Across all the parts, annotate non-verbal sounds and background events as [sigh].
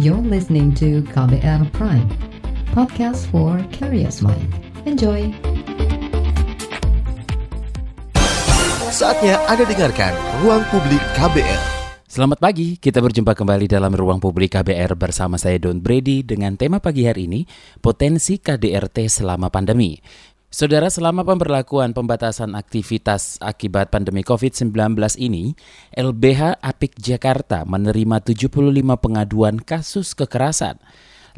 You're listening to KBR Prime, podcast for curious mind. Enjoy! Saatnya Anda dengarkan Ruang Publik KBR. Selamat pagi, kita berjumpa kembali dalam Ruang Publik KBR bersama saya Don Brady dengan tema pagi hari ini, potensi KDRT selama pandemi. Saudara, selama pemberlakuan pembatasan aktivitas akibat pandemi COVID-19 ini, LBH Apik Jakarta menerima 75 pengaduan kasus kekerasan.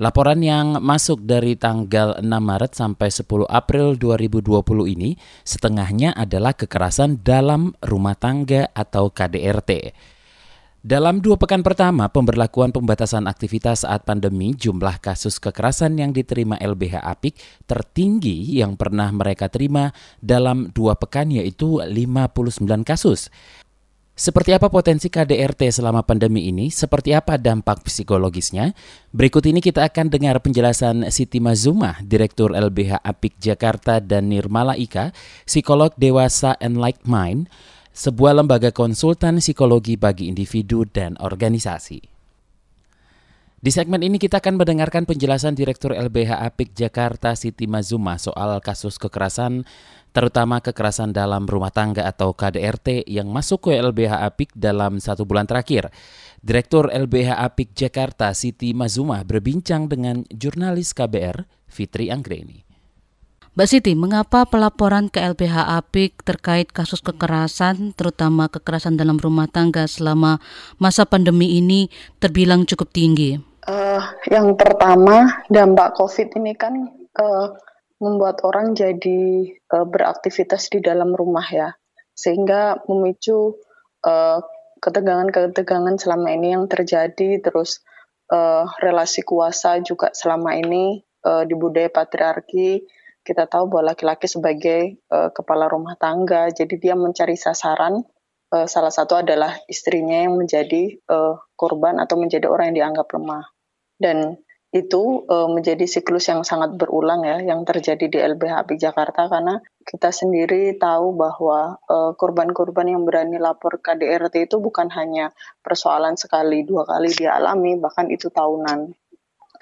Laporan yang masuk dari tanggal 6 Maret sampai 10 April 2020 ini setengahnya adalah kekerasan dalam rumah tangga atau KDRT. Dalam dua pekan pertama pemberlakuan pembatasan aktivitas saat pandemi, jumlah kasus kekerasan yang diterima LBH Apik tertinggi yang pernah mereka terima dalam dua pekan yaitu 59 kasus. Seperti apa potensi KDRT selama pandemi ini? Seperti apa dampak psikologisnya? Berikut ini kita akan dengar penjelasan Siti Mazuma, Direktur LBH Apik Jakarta dan Nirmala Ika, psikolog dewasa and like mind, sebuah lembaga konsultan psikologi bagi individu dan organisasi. Di segmen ini kita akan mendengarkan penjelasan Direktur LBH Apik Jakarta Siti Mazuma soal kasus kekerasan, terutama kekerasan dalam rumah tangga atau KDRT yang masuk ke LBH Apik dalam satu bulan terakhir. Direktur LBH Apik Jakarta Siti Mazuma berbincang dengan jurnalis KBR Fitri Anggreni. Mbak Siti, mengapa pelaporan ke LBH Apik terkait kasus kekerasan, terutama kekerasan dalam rumah tangga selama masa pandemi ini terbilang cukup tinggi? Uh, yang pertama, dampak COVID ini kan uh, membuat orang jadi uh, beraktivitas di dalam rumah ya, sehingga memicu ketegangan-ketegangan selama ini yang terjadi, terus uh, relasi kuasa juga selama ini uh, di budaya patriarki kita tahu bahwa laki-laki sebagai uh, kepala rumah tangga, jadi dia mencari sasaran. Uh, salah satu adalah istrinya yang menjadi uh, korban atau menjadi orang yang dianggap lemah. Dan itu uh, menjadi siklus yang sangat berulang ya yang terjadi di LBH Jakarta karena kita sendiri tahu bahwa korban-korban yang berani lapor KDRT itu bukan hanya persoalan sekali dua kali dia alami bahkan itu tahunan.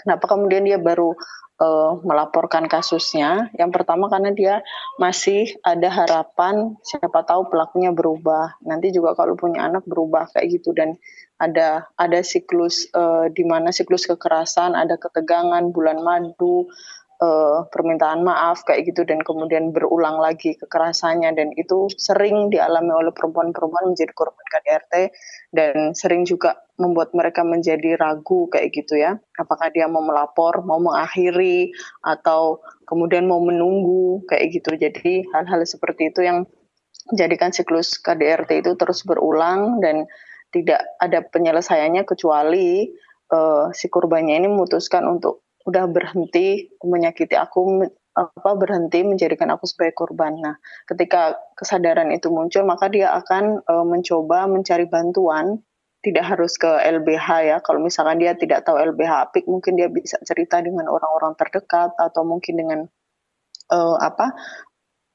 Kenapa kemudian dia baru uh, melaporkan kasusnya. Yang pertama karena dia masih ada harapan siapa tahu pelakunya berubah. Nanti juga kalau punya anak berubah kayak gitu dan ada ada siklus uh, di mana siklus kekerasan, ada ketegangan, bulan madu, uh, permintaan maaf kayak gitu dan kemudian berulang lagi kekerasannya dan itu sering dialami oleh perempuan-perempuan menjadi korban KDRT dan sering juga membuat mereka menjadi ragu kayak gitu ya. Apakah dia mau melapor mau mengakhiri atau kemudian mau menunggu kayak gitu. Jadi hal-hal seperti itu yang menjadikan siklus KDRT itu terus berulang dan tidak ada penyelesaiannya kecuali uh, si korbannya ini memutuskan untuk udah berhenti menyakiti aku apa berhenti menjadikan aku sebagai korban. Nah, ketika kesadaran itu muncul, maka dia akan e, mencoba mencari bantuan. Tidak harus ke LBH ya. Kalau misalkan dia tidak tahu LBH apik, mungkin dia bisa cerita dengan orang-orang terdekat atau mungkin dengan e, apa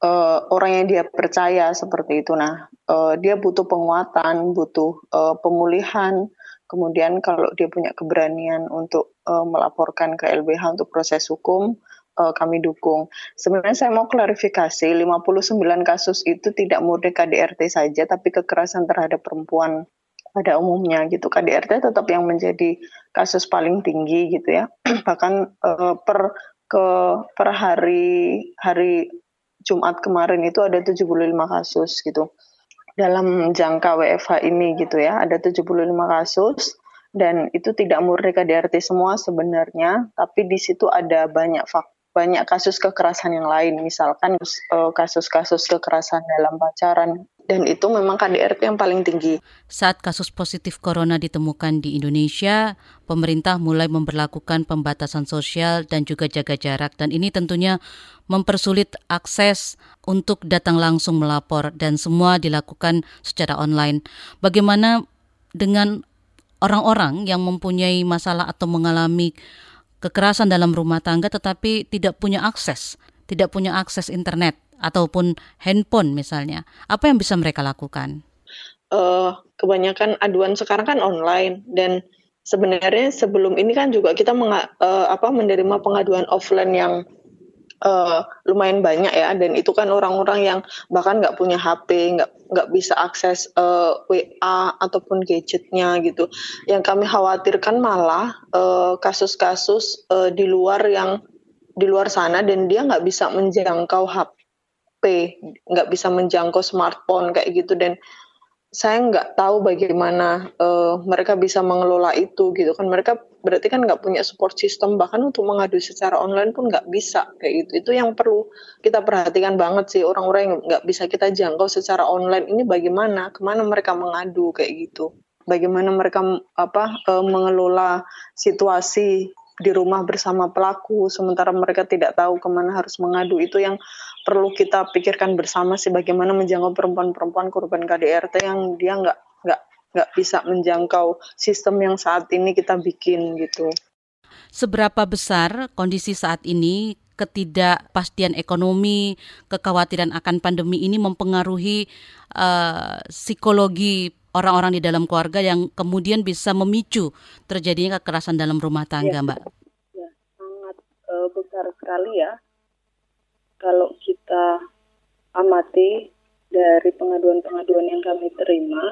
e, orang yang dia percaya seperti itu. Nah, e, dia butuh penguatan, butuh e, pemulihan, Kemudian kalau dia punya keberanian untuk uh, melaporkan ke LBH untuk proses hukum, uh, kami dukung. Sebenarnya saya mau klarifikasi, 59 kasus itu tidak murni KDRT saja, tapi kekerasan terhadap perempuan pada umumnya gitu. KDRT tetap yang menjadi kasus paling tinggi gitu ya. [clears throat] Bahkan uh, per ke per hari hari Jumat kemarin itu ada 75 kasus gitu dalam jangka WFH ini gitu ya. Ada 75 kasus dan itu tidak murni KDRT semua sebenarnya, tapi di situ ada banyak faktor banyak kasus kekerasan yang lain, misalkan eh, kasus-kasus kekerasan dalam pacaran, dan itu memang KDRT yang paling tinggi. Saat kasus positif corona ditemukan di Indonesia, pemerintah mulai memperlakukan pembatasan sosial dan juga jaga jarak dan ini tentunya mempersulit akses untuk datang langsung melapor dan semua dilakukan secara online. Bagaimana dengan orang-orang yang mempunyai masalah atau mengalami kekerasan dalam rumah tangga tetapi tidak punya akses, tidak punya akses internet ataupun handphone misalnya. Apa yang bisa mereka lakukan? Uh, kebanyakan aduan sekarang kan online dan sebenarnya sebelum ini kan juga kita uh, apa menerima pengaduan offline yang uh, lumayan banyak ya dan itu kan orang-orang yang bahkan nggak punya HP nggak nggak bisa akses uh, WA ataupun gadgetnya gitu yang kami khawatirkan malah kasus-kasus uh, uh, di luar yang di luar sana dan dia nggak bisa menjangkau HP nggak bisa menjangkau smartphone kayak gitu. Dan saya nggak tahu bagaimana uh, mereka bisa mengelola itu gitu kan. Mereka berarti kan nggak punya support system bahkan untuk mengadu secara online pun nggak bisa kayak gitu. Itu yang perlu kita perhatikan banget sih orang-orang yang nggak bisa kita jangkau secara online ini bagaimana ke mana mereka mengadu kayak gitu. Bagaimana mereka apa uh, mengelola situasi di rumah bersama pelaku sementara mereka tidak tahu ke mana harus mengadu. Itu yang perlu kita pikirkan bersama sih bagaimana menjangkau perempuan-perempuan korban KDRT yang dia nggak nggak nggak bisa menjangkau sistem yang saat ini kita bikin gitu. Seberapa besar kondisi saat ini ketidakpastian ekonomi, kekhawatiran akan pandemi ini mempengaruhi uh, psikologi orang-orang di dalam keluarga yang kemudian bisa memicu terjadinya kekerasan dalam rumah tangga, ya, Mbak? Ya, sangat uh, besar sekali ya kalau kita amati dari pengaduan-pengaduan yang kami terima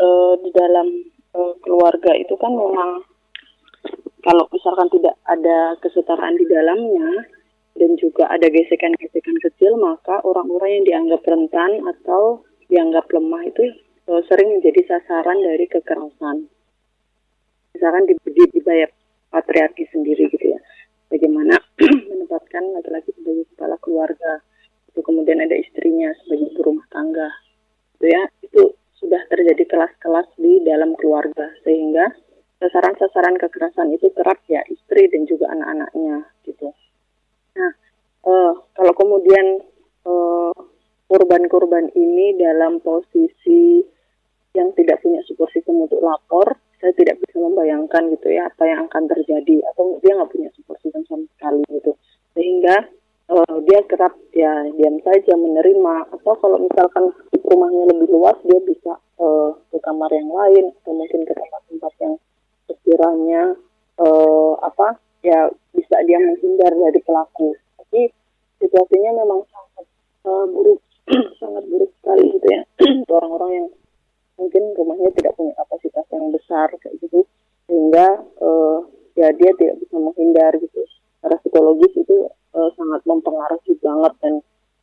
uh, di dalam uh, keluarga itu kan memang kalau misalkan tidak ada kesetaraan di dalamnya dan juga ada gesekan-gesekan kecil maka orang-orang yang dianggap rentan atau dianggap lemah itu uh, sering menjadi sasaran dari kekerasan. Misalkan di, di, di patriarki sendiri gitu ya bagaimana [clears throat] menempatkan laki-laki sebagai kepala keluarga. Itu kemudian ada istrinya sebagai ibu rumah tangga. Itu ya itu sudah terjadi kelas-kelas di dalam keluarga. Sehingga sasaran-sasaran kekerasan itu kerap ya istri dan juga anak-anaknya gitu. Nah uh, kalau kemudian uh, korban-korban ini dalam posisi yang tidak punya support system untuk lapor saya tidak bisa membayangkan gitu ya apa yang akan terjadi. Atau dia nggak punya support system sama sekali gitu. Sehingga uh, dia kerap ya diam saja menerima. Atau kalau misalkan rumahnya lebih luas dia bisa uh, ke kamar yang lain atau mungkin ke tempat-tempat yang sekiranya uh, apa ya bisa dia menghindar dari pelaku. Tapi situasinya memang sangat uh, buruk. [clears throat] Sangat buruk sekali gitu ya. [clears throat] Orang-orang yang mungkin rumahnya tidak punya kapasitas yang besar kayak gitu. Sehingga uh, ya dia tidak bisa menghindar gitu. Secara psikologis itu uh, sangat mempengaruhi banget dan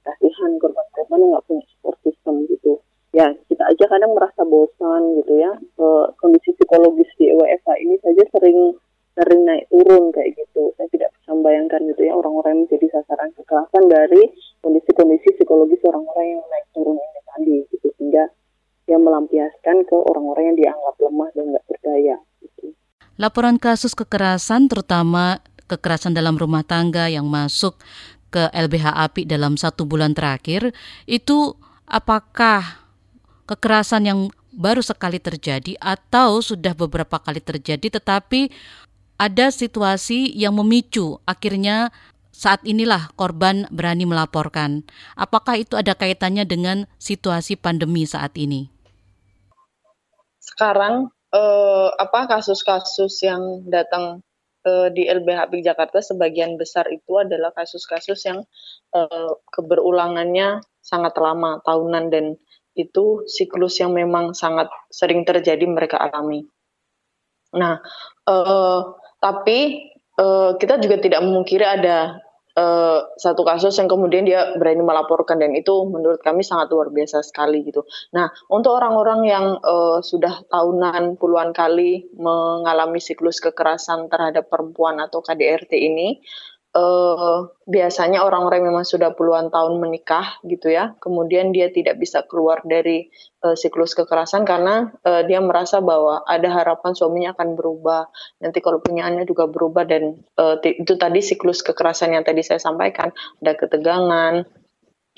kasihan korban-korban yang nggak punya support system gitu. Ya kita aja kadang merasa bosan gitu ya. Uh, kondisi psikologis di WFH ini saja sering sering naik turun kayak gitu. Saya tidak bisa membayangkan gitu ya orang-orang yang menjadi sasaran kekerasan dari kondisi-kondisi psikologis orang-orang yang naik turun ini tadi gitu. Sehingga yang melampiaskan ke orang-orang yang dianggap lemah dan nggak berdaya. Gitu. Laporan kasus kekerasan terutama kekerasan dalam rumah tangga yang masuk ke LBH API dalam satu bulan terakhir itu apakah kekerasan yang baru sekali terjadi atau sudah beberapa kali terjadi tetapi ada situasi yang memicu akhirnya saat inilah korban berani melaporkan. Apakah itu ada kaitannya dengan situasi pandemi saat ini? Sekarang eh, apa kasus-kasus yang datang eh, di LBH Jakarta sebagian besar itu adalah kasus-kasus yang eh, keberulangannya sangat lama tahunan dan itu siklus yang memang sangat sering terjadi mereka alami. Nah, eh, tapi eh, kita juga tidak memungkiri ada uh, satu kasus yang kemudian dia berani melaporkan dan itu menurut kami sangat luar biasa sekali gitu. Nah untuk orang-orang yang uh, sudah tahunan puluhan kali mengalami siklus kekerasan terhadap perempuan atau KDRT ini uh, biasanya orang-orang memang sudah puluhan tahun menikah gitu ya, kemudian dia tidak bisa keluar dari uh, siklus kekerasan karena uh, dia merasa bahwa ada harapan suaminya akan berubah, nanti kalau punya anak juga berubah dan uh, itu tadi siklus kekerasan yang tadi saya sampaikan, ada ketegangan,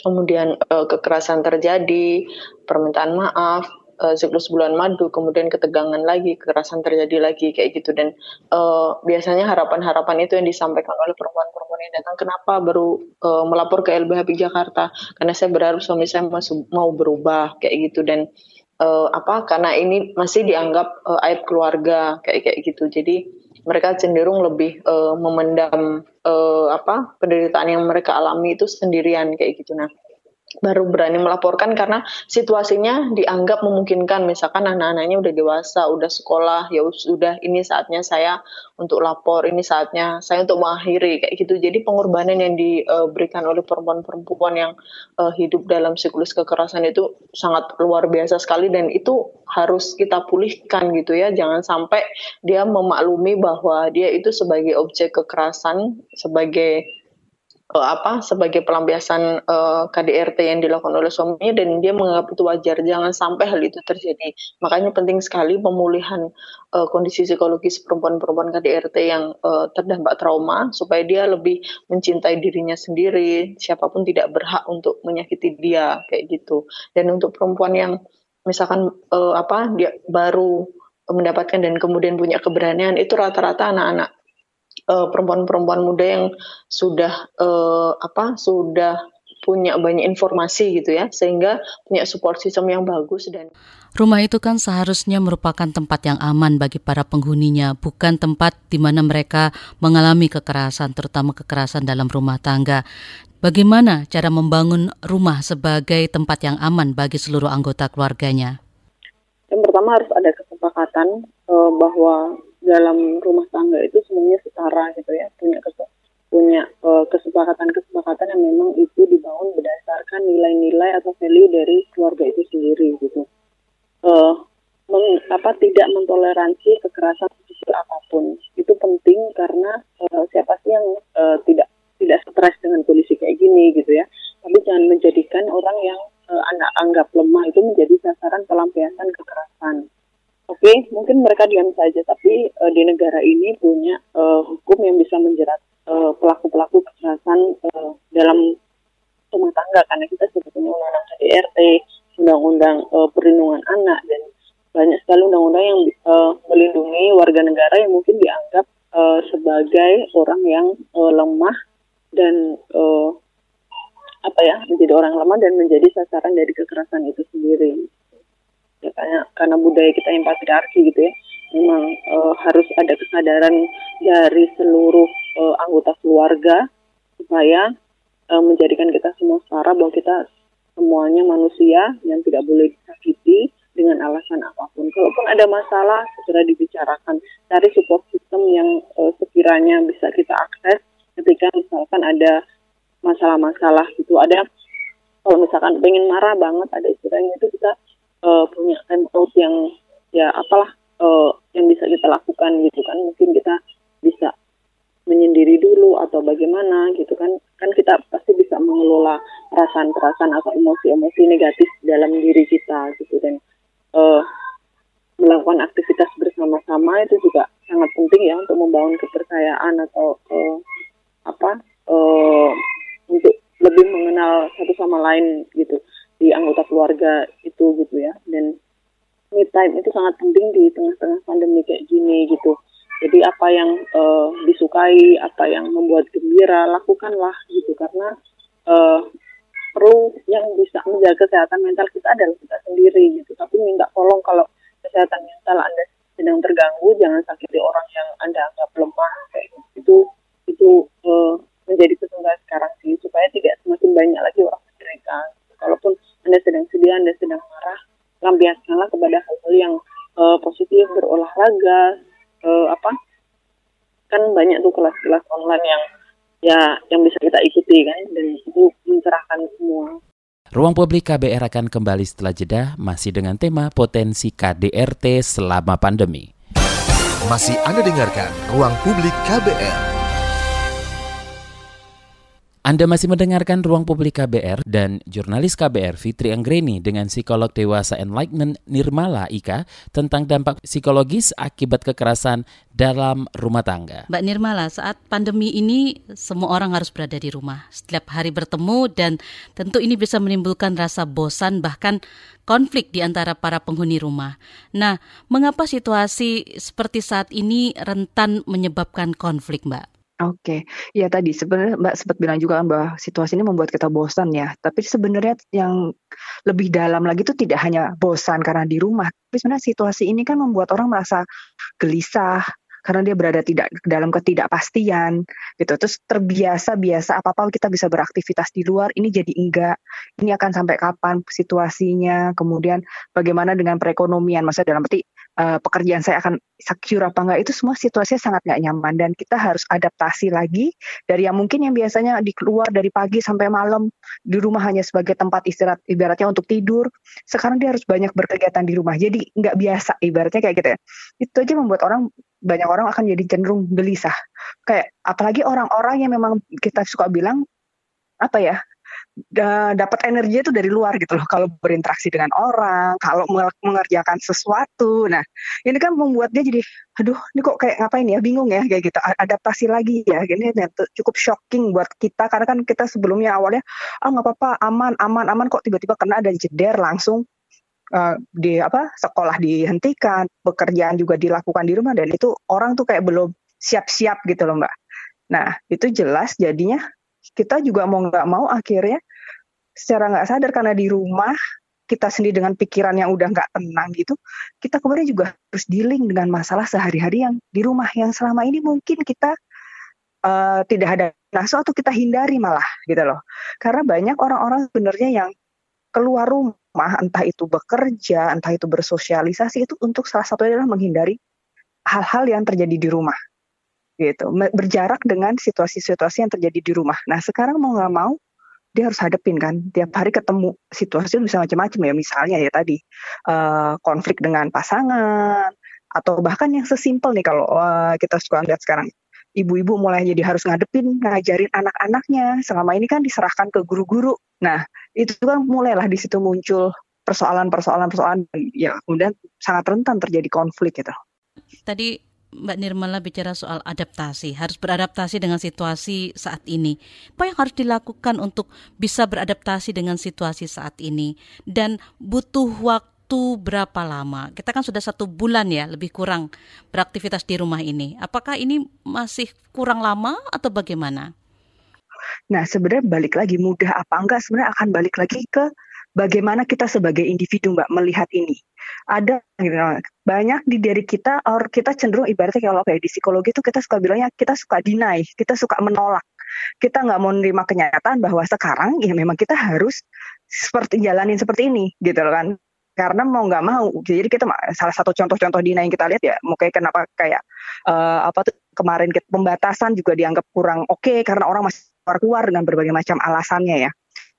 kemudian uh, kekerasan terjadi, permintaan maaf, uh, siklus bulan madu, kemudian ketegangan lagi, kekerasan terjadi lagi kayak gitu. Dan uh, biasanya harapan-harapan itu yang disampaikan oleh perempuan-perempuan yang datang. Kenapa baru uh, melapor ke LBH Jakarta? Karena saya berharap suami saya masih mau berubah kayak gitu. Dan uh, apa karena ini masih dianggap uh, aib keluarga kayak kayak gitu. Jadi mereka cenderung lebih uh, memendam uh, apa penderitaan yang mereka alami itu sendirian kayak gitu. Nah baru berani melaporkan karena situasinya dianggap memungkinkan. Misalkan anak-anaknya udah dewasa udah sekolah ya sudah ini saatnya saya untuk lapor ini saatnya saya untuk mengakhiri kayak gitu. Jadi pengorbanan yang diberikan oleh perempuan-perempuan yang uh, hidup dalam siklus kekerasan itu sangat luar biasa sekali dan itu harus kita pulihkan gitu ya. Jangan sampai dia memaklumi bahwa dia itu sebagai objek kekerasan sebagai uh, apa sebagai pelampiasan uh, KDRT yang dilakukan oleh suaminya dan dia menganggap itu wajar. Jangan sampai hal itu terjadi. Makanya penting sekali pemulihan uh, kondisi psikologis perempuan-perempuan KDRT yang uh, terdampak trauma supaya dia lebih mencintai dirinya sendiri. Siapa pun tidak berhak untuk menyakiti dia kayak gitu. Dan untuk perempuan yang misalkan uh, apa dia baru mendapatkan dan kemudian punya keberanian itu rata-rata anak-anak uh, perempuan-perempuan muda yang sudah uh, apa sudah punya banyak informasi gitu ya sehingga punya support system yang bagus dan Rumah itu kan seharusnya merupakan tempat yang aman bagi para penghuninya, bukan tempat di mana mereka mengalami kekerasan, terutama kekerasan dalam rumah tangga. Bagaimana cara membangun rumah sebagai tempat yang aman bagi seluruh anggota keluarganya? Yang pertama harus ada kesepakatan uh, bahwa dalam rumah tangga itu semuanya setara gitu ya. Punya punya uh, kesepakatan-kesepakatan yang memang itu dibangun berdasarkan nilai-nilai atau value dari keluarga itu sendiri gitu. Uh, meng, apa tidak mentoleransi kekerasan sekecil apa pun. Itu penting karena uh, siapa sih yang uh, tidak tidak stres dengan kondisi kayak gini gitu ya. Tapi jangan menjadikan orang yang uh, anak anggap lemah itu menjadi sasaran pelampiasan kekerasan Oke, okay, mungkin mereka diam saja, tapi uh, di negara ini punya uh, hukum yang bisa menjerat eh, pelaku-pelaku kekerasan uh, dalam rumah tangga karena kita sudah punya undang-undang KDRT, undang-undang uh, perlindungan anak dan banyak sekali undang-undang yang uh, melindungi warga negara yang mungkin dianggap uh, sebagai orang yang uh, lemah dan uh, apa ya menjadi orang lemah dan menjadi sasaran dari kekerasan itu sendiri ya karena karena budaya kita yang patriarki gitu ya memang e, harus ada kesadaran dari seluruh e, anggota keluarga supaya e, menjadikan kita semua setara bahwa kita semuanya manusia yang tidak boleh disakiti dengan alasan apa pun. Kalaupun ada masalah segera dibicarakan. Cari support system yang e, sekiranya bisa kita akses ketika misalkan ada masalah-masalah gitu. Ada kalau misalkan pengen marah banget ada istilahnya itu kita uh, punya time yang ya apalah uh, yang bisa kita lakukan gitu kan. Mungkin kita bisa menyendiri dulu atau bagaimana gitu kan. Kan kita pasti bisa mengelola perasaan-perasaan atau emosi-emosi negatif dalam diri kita gitu. Dan uh, melakukan aktivitas bersama-sama itu juga sangat penting ya untuk membangun kepercayaan atau uh, apa uh, untuk lebih mengenal satu sama lain gitu di anggota keluarga itu gitu ya. Dan me time itu sangat penting di tengah-tengah pandemi kayak gini gitu. Jadi apa yang uh, disukai apa yang membuat gembira lakukanlah gitu. Karena uh, perlu yang bisa menjaga kesehatan mental kita adalah kita sendiri gitu. Tapi minta tolong kalau kesehatan mental anda sedang terganggu jangan sakiti orang yang anda anggap lemah kayak gitu itu itu uh, menjadi pesan sekarang sih supaya tidak semakin banyak lagi orang menderita kalaupun anda sedang sedih, Anda sedang marah, lampiaskanlah kepada hal-hal yang uh, positif, berolahraga, uh, apa? Kan banyak tuh kelas-kelas online yang ya yang bisa kita ikuti kan dan itu mencerahkan semua. Ruang Publik KBR akan kembali setelah jeda masih dengan tema potensi KDRT selama pandemi. Masih Anda dengarkan Ruang Publik KBR. Anda masih mendengarkan Ruang Publik KBR dan jurnalis KBR Fitri Anggreni dengan psikolog dewasa Enlightenment Nirmala Ika tentang dampak psikologis akibat kekerasan dalam rumah tangga. Mbak Nirmala, saat pandemi ini semua orang harus berada di rumah, setiap hari bertemu dan tentu ini bisa menimbulkan rasa bosan bahkan konflik di antara para penghuni rumah. Nah, mengapa situasi seperti saat ini rentan menyebabkan konflik, Mbak? Oke, ya tadi sebenarnya Mbak sempat bilang juga kan bahwa situasi ini membuat kita bosan ya. Tapi sebenarnya yang lebih dalam lagi itu tidak hanya bosan karena di rumah, tapi sebenarnya situasi ini kan membuat orang merasa gelisah, karena dia berada tidak dalam ketidakpastian gitu. Terus terbiasa biasa apa apa kita bisa beraktivitas di luar ini jadi enggak. Ini akan sampai kapan situasinya? Kemudian bagaimana dengan perekonomian? Masa dalam arti uh, pekerjaan saya akan secure apa enggak itu semua situasinya sangat nggak nyaman. Dan kita harus adaptasi lagi dari yang mungkin yang biasanya di keluar dari pagi sampai malam di rumah hanya sebagai tempat istirahat ibaratnya untuk tidur. Sekarang dia harus banyak berkegiatan di rumah jadi nggak biasa ibaratnya kayak gitu ya. Itu aja membuat orang banyak orang akan jadi cenderung gelisah. Kayak apalagi orang-orang yang memang kita suka bilang apa ya dapat energi itu dari luar gitu loh. Kalau berinteraksi dengan orang kalau mengerjakan sesuatu. Nah ini kan membuat dia jadi aduh ini kok kayak ngapain ya? Bingung ya kayak gitu. Adaptasi lagi ya. Ini cukup shocking buat kita. Karena kan kita sebelumnya awalnya ah nggak apa-apa aman aman aman kok. Tiba-tiba kena dan jeder langsung uh, di apa sekolah dihentikan, pekerjaan juga dilakukan di rumah dan itu orang tuh kayak belum siap-siap gitu loh mbak. Nah itu jelas jadinya kita juga mau nggak mau akhirnya secara nggak sadar karena di rumah kita sendiri dengan pikiran yang udah nggak tenang gitu, kita kemudian juga harus dealing dengan masalah sehari-hari yang di rumah yang selama ini mungkin kita uh, tidak ada naso atau kita hindari malah gitu loh. Karena banyak orang-orang sebenarnya yang keluar rumah entah itu bekerja, entah itu bersosialisasi, itu untuk salah satu adalah menghindari hal-hal yang terjadi di rumah. Gitu Berjarak dengan situasi-situasi yang terjadi di rumah. Nah sekarang mau nggak mau, dia harus hadepin kan. Tiap hari ketemu situasi bisa macam-macam ya. Misalnya ya tadi, uh, konflik dengan pasangan, atau bahkan yang sesimpel nih kalau uh, kita suka lihat sekarang ibu-ibu mulai jadi harus ngadepin ngajarin anak-anaknya selama ini kan diserahkan ke guru-guru nah itu kan mulailah di situ muncul persoalan-persoalan persoalan ya kemudian sangat rentan terjadi konflik gitu tadi Mbak Nirmala bicara soal adaptasi, harus beradaptasi dengan situasi saat ini. Apa yang harus dilakukan untuk bisa beradaptasi dengan situasi saat ini? Dan butuh waktu berapa lama? Kita kan sudah satu bulan ya, lebih kurang beraktivitas di rumah ini. Apakah ini masih kurang lama atau bagaimana? Nah, sebenarnya balik lagi mudah apa enggak sebenarnya akan balik lagi ke bagaimana kita sebagai individu Mbak melihat ini. Ada banyak di diri kita or kita cenderung ibaratnya kalau kayak di psikologi itu kita suka bilangnya kita suka deny, kita suka menolak. Kita nggak mau menerima kenyataan bahwa sekarang ya memang kita harus seperti jalanin seperti ini gitu kan karena mau nggak mau jadi kita salah satu contoh-contoh dina yang kita lihat ya mungkin kenapa kayak uh, apa tuh kemarin kita, pembatasan juga dianggap kurang oke okay, karena orang masih keluar keluar dengan berbagai macam alasannya ya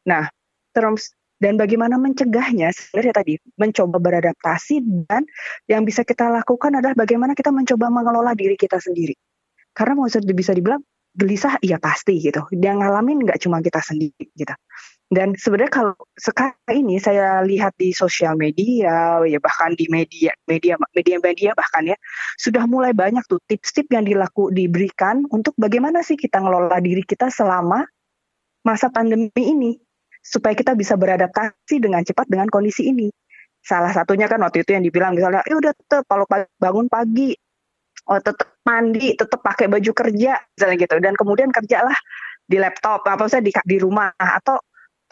nah terus dan bagaimana mencegahnya sebenarnya tadi mencoba beradaptasi dan yang bisa kita lakukan adalah bagaimana kita mencoba mengelola diri kita sendiri. Karena mau bisa dibilang gelisah iya pasti gitu. Dia ngalamin nggak cuma kita sendiri gitu. Dan sebenarnya kalau sekarang ini saya lihat di sosial media, ya bahkan di media, media, media, media bahkan ya sudah mulai banyak tuh tips-tips yang dilaku diberikan untuk bagaimana sih kita ngelola diri kita selama masa pandemi ini supaya kita bisa beradaptasi dengan cepat dengan kondisi ini. Salah satunya kan waktu itu yang dibilang misalnya, eh udah tetap kalau bangun pagi, oh tetap mandi, tetap pakai baju kerja, misalnya gitu. Dan kemudian kerjalah di laptop, apa saja di, di rumah atau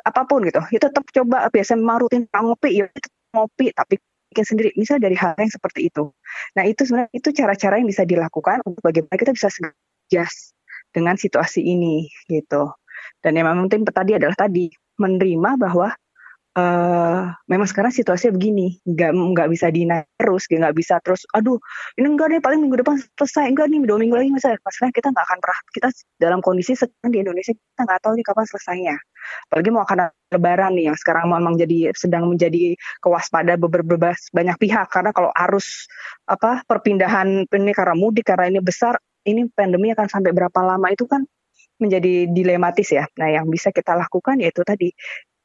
apa pun gitu. Itu tetap coba biasa memang rutin ngopi. Ya ngopi tapi bikin sendiri. Misalnya dari hal yang seperti itu. Nah itu sebenarnya itu cara-cara yang bisa dilakukan untuk bagaimana kita bisa adjust dengan situasi ini gitu. Dan yang penting tadi adalah tadi menerima bahwa uh, memang sekarang situasinya begini, nggak nggak bisa dinaik terus, nggak bisa terus. Aduh, ini enggak nih paling minggu depan selesai, enggak nih dua minggu lagi misalnya. Maksudnya kita nggak akan pernah kita dalam kondisi sekarang di Indonesia kita nggak tahu nih kapan selesainya. Apalagi mau akan lebaran nih yang sekarang memang jadi sedang menjadi kewaspada beberapa banyak pihak karena kalau arus apa perpindahan ini karena mudik karena ini besar, ini pandemi akan sampai berapa lama itu kan menjadi dilematis ya. Nah, yang bisa kita lakukan yaitu tadi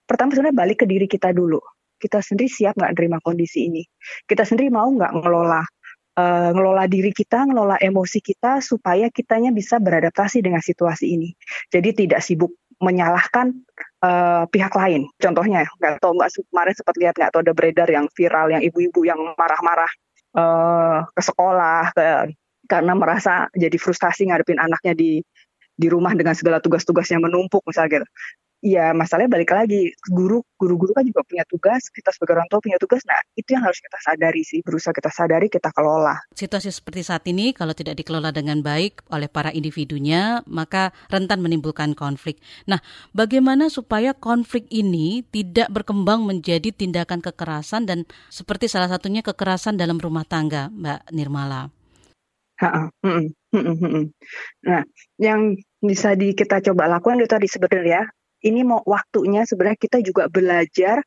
pertama sebenarnya balik ke diri kita dulu. Kita sendiri siap nggak nerima kondisi ini? Kita sendiri mau nggak ngelola uh, ngelola diri kita, ngelola emosi kita supaya kitanya bisa beradaptasi dengan situasi ini. Jadi tidak sibuk menyalahkan uh, pihak lain. Contohnya, nggak tahu nggak kemarin sempat lihat nggak tahu ada beredar yang viral yang ibu-ibu yang marah-marah uh, ke sekolah, ke karena merasa jadi frustasi ngadepin anaknya di di rumah dengan segala tugas-tugas yang menumpuk misalnya gitu. Ya masalahnya balik lagi guru guru-guru kan juga punya tugas kita sebagai orang tua punya tugas. Nah itu yang harus kita sadari sih berusaha kita sadari kita kelola. Situasi seperti saat ini kalau tidak dikelola dengan baik oleh para individunya maka rentan menimbulkan konflik. Nah bagaimana supaya konflik ini tidak berkembang menjadi tindakan kekerasan dan seperti salah satunya kekerasan dalam rumah tangga Mbak Nirmala? Nah, yang bisa di, kita coba lakukan itu tadi sebenarnya ini mau waktunya sebenarnya kita juga belajar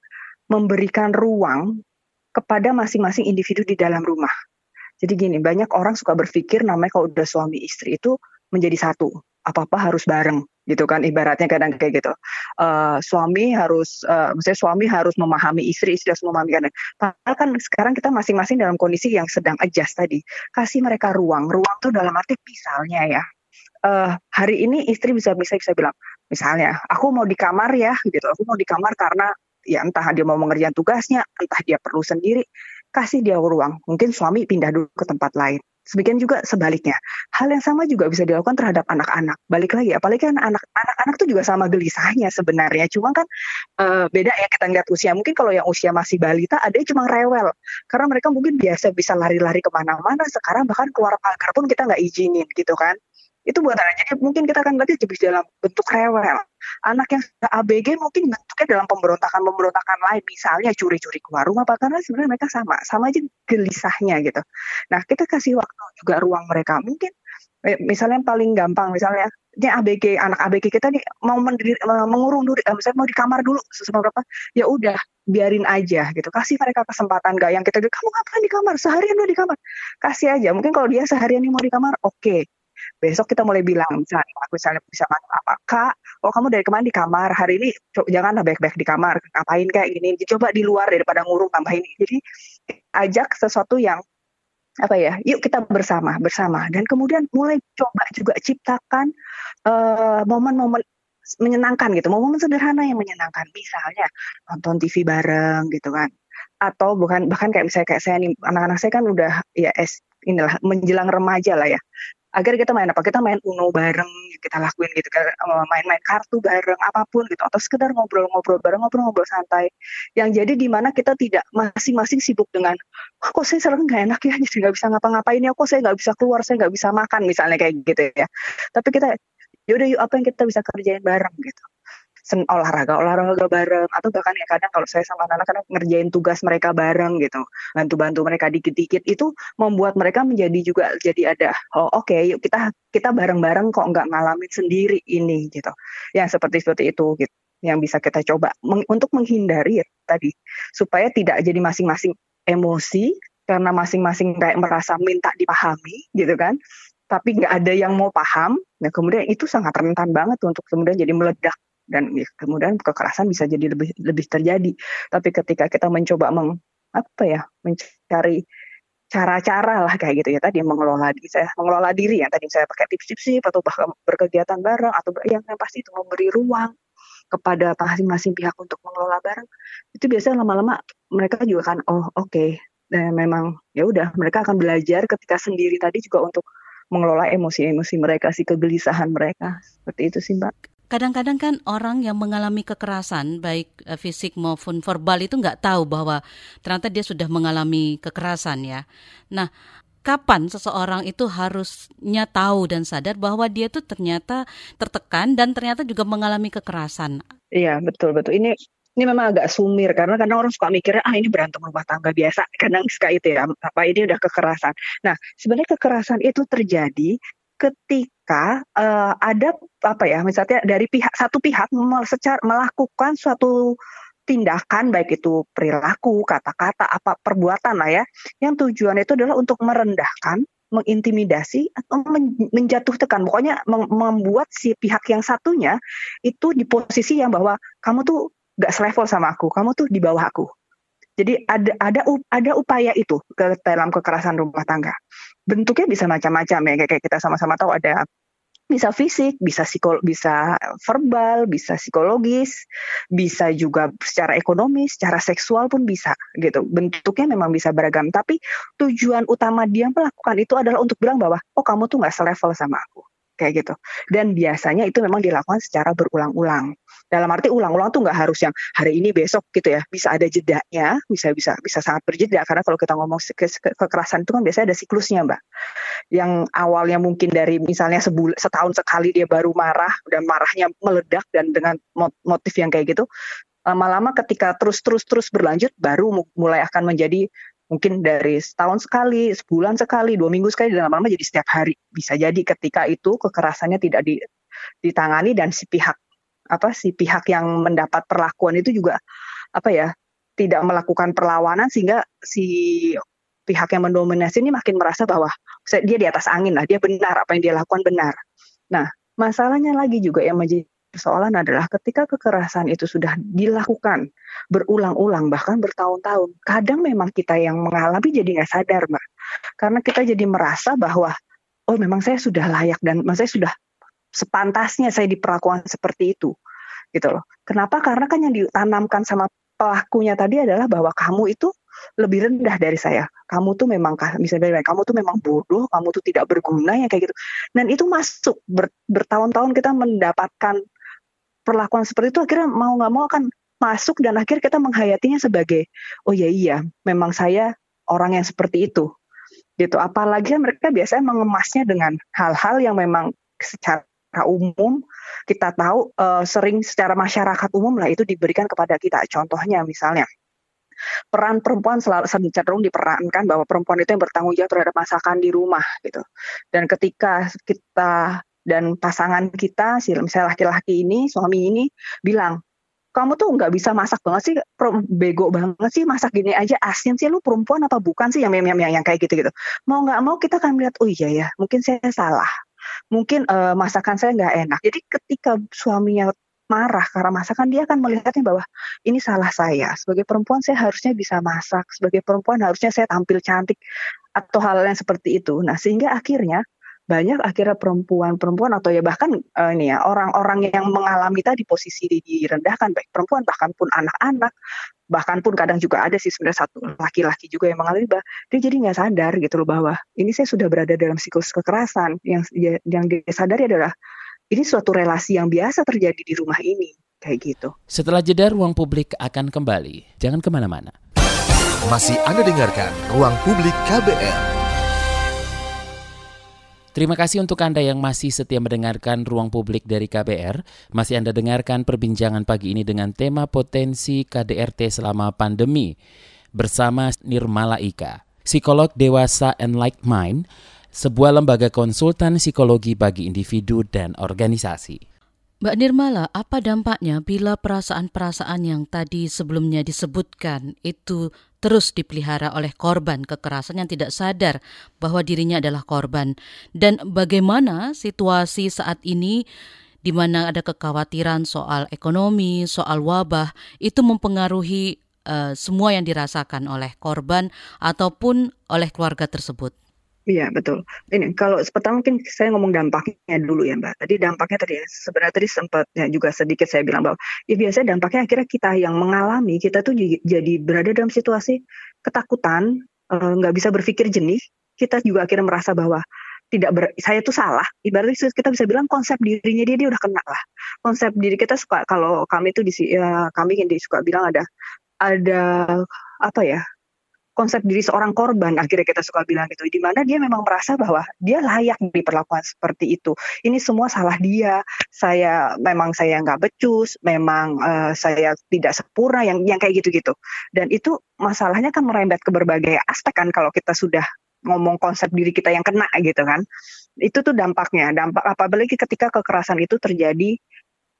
memberikan ruang kepada masing-masing individu di dalam rumah. Jadi gini, banyak orang suka berpikir namanya kalau udah suami istri itu menjadi satu, apa-apa harus bareng gitu kan ibaratnya kadang kayak gitu. Uh, suami harus uh, maksudnya suami harus memahami istri istri harus memahami kan padahal kan sekarang kita masing-masing dalam kondisi yang sedang adjust tadi. Kasih mereka ruang. Ruang tuh dalam arti misalnya ya uh, hari ini istri bisa bisa bisa bilang misalnya aku mau di kamar ya gitu aku mau di kamar karena ya entah dia mau mengerjakan tugasnya entah dia perlu sendiri kasih dia ruang mungkin suami pindah dulu ke tempat lain Sebagian juga sebaliknya. Hal yang sama juga bisa dilakukan terhadap anak-anak. Balik lagi, apalagi kan anak anak tuh juga sama gelisahnya sebenarnya. Cuma kan uh, beda ya kita ngeliat usia. Mungkin kalau yang usia masih balita, ada cuma rewel. Karena mereka mungkin biasa bisa lari-lari ke mana-mana. Sekarang bahkan keluar pagar pun kita nggak izinin gitu kan itu buat anak. Jadi mungkin kita akan lihat lebih dalam bentuk rewel. Anak yang ABG mungkin bentuknya dalam pemberontakan-pemberontakan lain, misalnya curi-curi keluar rumah, apa karena sebenarnya mereka sama, sama aja gelisahnya gitu. Nah kita kasih waktu juga ruang mereka. Mungkin eh, misalnya yang paling gampang, misalnya ini ABG anak ABG kita nih mau mendiri, mengurung dulu, eh, misalnya mau di kamar dulu seberapa, ya udah biarin aja gitu kasih mereka kesempatan gak yang kita kamu ngapain di kamar seharian lu di kamar kasih aja mungkin kalau dia seharian nih mau di kamar oke okay besok kita mulai bilang misalnya aku misalnya bisa apa? Kak oh kamu dari kemarin di kamar. Hari ini jangan baik-baik di kamar. Ngapain kayak gini? Coba di luar daripada ngurung tambah ini. Jadi ajak sesuatu yang apa ya yuk kita bersama bersama. Dan kemudian mulai coba juga ciptakan uh, momen-momen menyenangkan gitu. Momen sederhana yang menyenangkan. Misalnya nonton TV bareng gitu kan. Atau bukan bahkan kayak misalnya kayak saya nih anak-anak saya kan udah ya es inilah menjelang remaja lah ya agar kita main apa? Kita main uno bareng kita lakuin gitu kan main-main kartu bareng apa pun gitu. Atau sekedar ngobrol-ngobrol bareng ngobrol-ngobrol santai. Yang jadi di mana kita tidak masing-masing sibuk dengan oh, kok saya sering nggak enak ya? Jadi nggak bisa ngapa-ngapain ya? Kok saya nggak bisa keluar? Saya nggak bisa makan misalnya kayak gitu ya. Tapi kita yaudah yuk apa yang kita bisa kerjain bareng gitu sen olahraga olahraga bareng. Atau bahkan ya kadang kalau saya sama anak-anak ngerjain tugas mereka bareng gitu. Bantu-bantu mereka dikit-dikit. Itu membuat mereka menjadi juga jadi ada oh oke okay, yuk kita kita bareng-bareng kok nggak ngalamin sendiri ini gitu. Yang seperti seperti itu gitu yang bisa kita coba. Meng, untuk menghindari ya, tadi. Supaya tidak jadi masing-masing emosi karena masing-masing kayak merasa minta dipahami gitu kan. Tapi nggak ada yang mau paham nah kemudian itu sangat rentan banget untuk kemudian jadi meledak dan ya, kemudian kekerasan bisa jadi lebih lebih terjadi. Tapi ketika kita mencoba meng, apa ya mencari cara-cara lah kayak gitu ya. Tadi mengelola diri saya mengelola diri ya. Tadi saya pakai tips-tips atau bahkan berkegiatan bareng atau yang, yang pasti itu memberi ruang kepada masing-masing pihak untuk mengelola bareng. Itu biasanya lama-lama mereka juga kan oh oke okay. dan memang ya udah. Mereka akan belajar ketika sendiri tadi juga untuk mengelola emosi-emosi mereka si kegelisahan mereka. Seperti itu sih mbak kadang-kadang kan orang yang mengalami kekerasan baik uh, fisik maupun verbal itu nggak tahu bahwa ternyata dia sudah mengalami kekerasan ya. Nah, kapan seseorang itu harusnya tahu dan sadar bahwa dia itu ternyata tertekan dan ternyata juga mengalami kekerasan? Iya, betul betul. Ini ini memang agak sumir karena kadang orang suka mikirnya ah ini berantem rumah tangga biasa [laughs] kadang suka itu ya apa ini udah kekerasan. Nah sebenarnya kekerasan itu terjadi ketika uh, ada apa ya misalnya dari pihak satu pihak secara melakukan suatu tindakan baik itu perilaku, kata-kata, apa perbuatan lah ya, yang tujuan itu adalah untuk merendahkan, mengintimidasi atau menjatuhkan, pokoknya membuat si pihak yang satunya itu di posisi yang bahwa kamu tuh gak selevel sama aku, kamu tuh di bawah aku. Jadi ada ada ada upaya itu ke dalam kekerasan rumah tangga bentuknya bisa macam-macam ya kayak kita sama-sama tahu ada bisa fisik, bisa psikol, bisa verbal, bisa psikologis, bisa juga secara ekonomi, secara seksual pun bisa gitu. Bentuknya memang bisa beragam, tapi tujuan utama dia melakukan itu adalah untuk bilang bahwa oh kamu tuh nggak selevel sama aku kayak gitu. Dan biasanya itu memang dilakukan secara berulang-ulang. Dalam arti ulang-ulang tuh nggak harus yang hari ini besok gitu ya. Bisa ada jedanya, bisa bisa bisa sangat berjeda karena kalau kita ngomong ke ke kekerasan itu kan biasanya ada siklusnya, Mbak. Yang awalnya mungkin dari misalnya sebul setahun sekali dia baru marah dan marahnya meledak dan dengan motif yang kayak gitu, lama-lama ketika terus-terus terus berlanjut baru mulai akan menjadi mungkin dari setahun sekali, sebulan sekali, dua minggu sekali, dan lama-lama jadi setiap hari. Bisa jadi ketika itu kekerasannya tidak ditangani dan si pihak apa si pihak yang mendapat perlakuan itu juga apa ya tidak melakukan perlawanan sehingga si pihak yang mendominasi ini makin merasa bahwa dia di atas angin lah, dia benar apa yang dia lakukan benar. Nah, masalahnya lagi juga yang menjadi persoalan adalah ketika kekerasan itu sudah dilakukan berulang-ulang bahkan bertahun-tahun, kadang memang kita yang mengalami jadi nggak sadar, mbak, karena kita jadi merasa bahwa oh memang saya sudah layak dan saya sudah sepantasnya saya diperlakukan seperti itu gitu loh. Kenapa? Karena kan yang ditanamkan sama pelakunya tadi adalah bahwa kamu itu lebih rendah dari saya. Kamu tuh memang misalnya kamu tuh memang bodoh, kamu tuh tidak berguna ya kayak gitu. Dan itu masuk ber, bertahun-tahun kita mendapatkan perlakuan seperti itu akhirnya mau nggak mau akan masuk dan akhirnya kita menghayatinya sebagai oh ya iya memang saya orang yang seperti itu gitu apalagi mereka biasanya mengemasnya dengan hal-hal yang memang secara umum kita tahu uh, sering secara masyarakat umum lah itu diberikan kepada kita. Contohnya misalnya peran perempuan selalu cenderung diperankan bahwa perempuan itu yang bertanggung jawab terhadap masakan di rumah gitu. Dan ketika kita dan pasangan kita, misalnya laki-laki ini, suami ini bilang, kamu tuh nggak bisa masak banget sih, bego banget sih masak gini aja. Asin sih, lu perempuan apa bukan sih? Yang yang, yang, yang kayak gitu gitu. Mau nggak mau kita akan melihat, oh iya ya, mungkin saya salah. Mungkin uh, masakan saya nggak enak. Jadi ketika suaminya marah karena masakan dia akan melihatnya bahwa ini salah saya. Sebagai perempuan saya harusnya bisa masak. Sebagai perempuan harusnya saya tampil cantik atau hal yang seperti itu. Nah sehingga akhirnya banyak akhirnya perempuan-perempuan atau ya bahkan uh, ini ya orang-orang yang mengalami tadi posisi direndahkan baik perempuan bahkan pun anak-anak bahkan pun kadang juga ada sih sebenarnya satu laki-laki juga yang mengalami bah dia jadi nggak sadar gitu loh bahwa ini saya sudah berada dalam siklus kekerasan yang yang dia sadari adalah ini suatu relasi yang biasa terjadi di rumah ini kayak gitu. Setelah jeda ruang publik akan kembali, jangan ke mana-mana. Masih Anda dengarkan Ruang Publik KBR. Terima kasih untuk Anda yang masih setia mendengarkan ruang publik dari KBR. Masih Anda dengarkan perbincangan pagi ini dengan tema potensi KDRT selama pandemi bersama Nirmala Ika, psikolog dewasa and like mind, sebuah lembaga konsultan psikologi bagi individu dan organisasi. Mbak Nirmala, apa dampaknya bila perasaan-perasaan yang tadi sebelumnya disebutkan itu terus dipelihara oleh korban kekerasan yang tidak sadar bahwa dirinya adalah korban? Dan bagaimana situasi saat ini di mana ada kekhawatiran soal ekonomi, soal wabah, itu mempengaruhi uh, semua yang dirasakan oleh korban ataupun oleh keluarga tersebut? Iya betul. Ini kalau pertama mungkin saya ngomong dampaknya dulu ya Mbak. Tadi dampaknya tadi ya, sebenarnya tadi sempat ya, juga sedikit saya bilang bahwa ya biasanya dampaknya akhirnya kita yang mengalami kita tuh jadi berada dalam situasi ketakutan, eh, nggak uh, bisa berpikir jernih. Kita juga akhirnya merasa bahwa tidak ber, saya tuh salah. Ibaratnya kita bisa bilang konsep dirinya dia dia udah kena lah. Konsep diri kita suka kalau kami tuh di ya, kami yang suka bilang ada ada apa ya konsep diri seorang korban akhirnya kita suka bilang gitu. Di mana dia memang merasa bahwa dia layak diperlakukan seperti itu. Ini semua salah dia. Saya memang saya nggak becus memang uh, saya tidak sempurna yang yang kayak gitu-gitu. Dan itu masalahnya kan merembet ke berbagai aspek kan kalau kita sudah ngomong konsep diri kita yang kena gitu kan. Itu tuh dampaknya. Dampak apalagi ketika kekerasan itu terjadi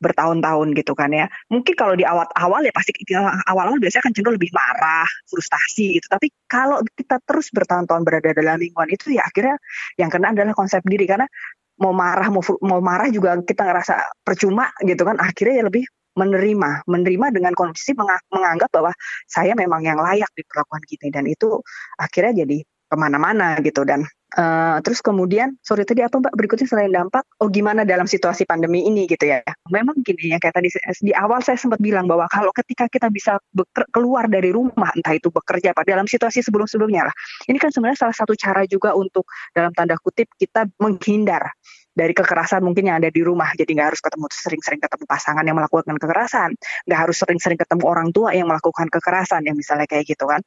bertahun-tahun gitu kan ya. Mungkin kalau di awal-awal ya pasti awal-awal biasanya kan cenderung lebih marah, frustasi gitu. Tapi kalau kita terus bertahun-tahun berada dalam lingkungan itu ya akhirnya yang kena adalah konsep diri karena mau marah mau mau marah juga kita ngerasa percuma gitu kan. Akhirnya ya lebih menerima, menerima dengan kondisi menganggap bahwa saya memang yang layak diperlakukan gini dan itu akhirnya jadi ke mana-mana gitu dan Uh, terus kemudian, sorry tadi apa Mbak berikutnya selain dampak, oh gimana dalam situasi pandemi ini gitu ya. Memang gini ya kayak tadi di awal saya sempat bilang bahwa kalau ketika kita bisa keluar dari rumah, entah itu bekerja apa dalam situasi sebelum-sebelumnya lah. Ini kan sebenarnya salah satu cara juga untuk dalam tanda kutip kita menghindar dari kekerasan mungkin yang ada di rumah. Jadi nggak harus ketemu sering-sering ketemu pasangan yang melakukan kekerasan, nggak harus sering-sering ketemu orang tua yang melakukan kekerasan, yang misalnya kayak gitu kan.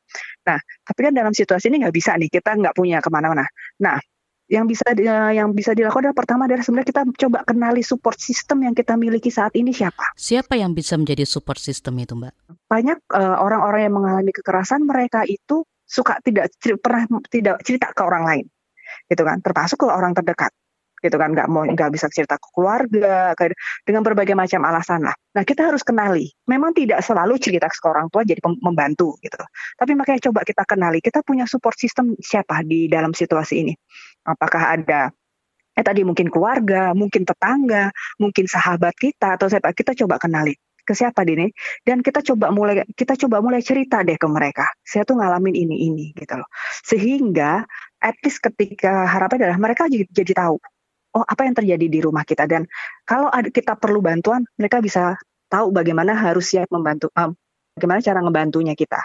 Nah, tapi kan dalam situasi ini nggak bisa nih, kita nggak punya ke mana-mana. Nah, yang bisa yang bisa dilakukan adalah pertama adalah sebenarnya kita coba kenali support system yang kita miliki saat ini siapa. Siapa yang bisa menjadi support system itu, Mbak? Banyak uh, orang-orang yang mengalami kekerasan mereka itu suka tidak pernah tidak cerita ke orang lain gitu kan termasuk ke orang terdekat gitu kan nggak mau nggak bisa cerita ke keluarga dengan berbagai macam alasan lah. Nah kita harus kenali. Memang tidak selalu cerita ke orang tua jadi membantu gitu. Tapi makanya coba kita kenali. Kita punya support system siapa di dalam situasi ini. Apakah ada eh tadi mungkin keluarga, mungkin tetangga, mungkin sahabat kita atau siapa kita coba kenali ke siapa dini dan kita coba mulai kita coba mulai cerita deh ke mereka saya tuh ngalamin ini ini gitu loh sehingga at least ketika harapan adalah mereka jadi, jadi tahu oh apa yang terjadi di rumah kita dan kalau ada, kita perlu bantuan mereka bisa tahu bagaimana harus siap membantu um, bagaimana cara ngebantunya kita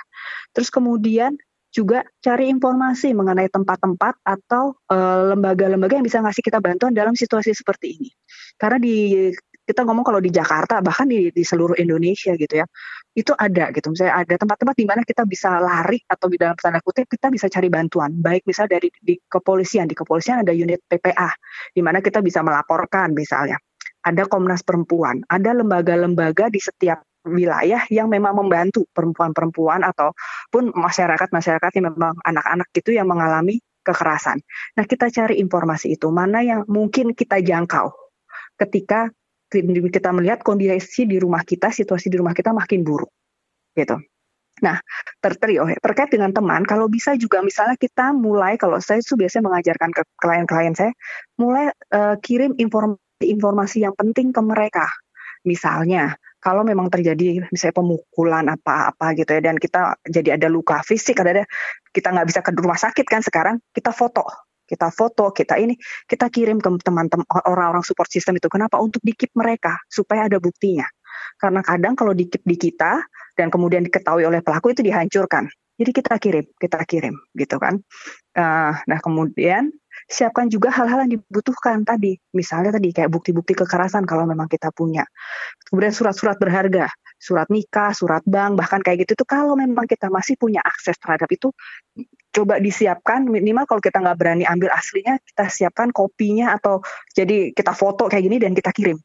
terus kemudian juga cari informasi mengenai tempat-tempat atau eh, lembaga-lembaga uh, yang bisa ngasih kita bantuan dalam situasi seperti ini. Karena di kita ngomong kalau di Jakarta bahkan di, di seluruh Indonesia gitu ya itu ada gitu. Misalnya ada tempat-tempat di mana kita bisa lari atau di dalam tanda kutip kita bisa cari bantuan. Baik misal dari di kepolisian di kepolisian ada unit PPA di mana kita bisa melaporkan misalnya. Ada Komnas Perempuan ada lembaga-lembaga di setiap wilayah yang memang membantu perempuan-perempuan ataupun masyarakat-masyarakat yang memang anak-anak itu yang mengalami kekerasan. Nah, kita cari informasi itu mana yang mungkin kita jangkau ketika kita melihat kondisi di rumah kita, situasi di rumah kita makin buruk, gitu. Nah, terteri terkait dengan teman, kalau bisa juga misalnya kita mulai, kalau saya itu biasanya mengajarkan ke klien-klien saya, mulai uh, kirim informasi-informasi yang penting ke mereka. Misalnya, kalau memang terjadi misalnya pemukulan apa-apa gitu ya, dan kita jadi ada luka fisik, ada, ada kita nggak bisa ke rumah sakit kan sekarang, kita foto kita foto, kita ini, kita kirim ke teman-teman orang-orang support system itu. Kenapa? Untuk dikip mereka supaya ada buktinya. Karena kadang kalau dikip di kita dan kemudian diketahui oleh pelaku itu dihancurkan. Jadi kita kirim, kita kirim, gitu kan. Uh, nah kemudian siapkan juga hal-hal yang dibutuhkan tadi. Misalnya tadi kayak bukti-bukti kekerasan kalau memang kita punya. Kemudian surat-surat berharga, surat nikah, surat bank, bahkan kayak gitu itu kalau memang kita masih punya akses terhadap itu, coba disiapkan minimal kalau kita nggak berani ambil aslinya, kita siapkan kopinya atau jadi kita foto kayak gini dan kita kirim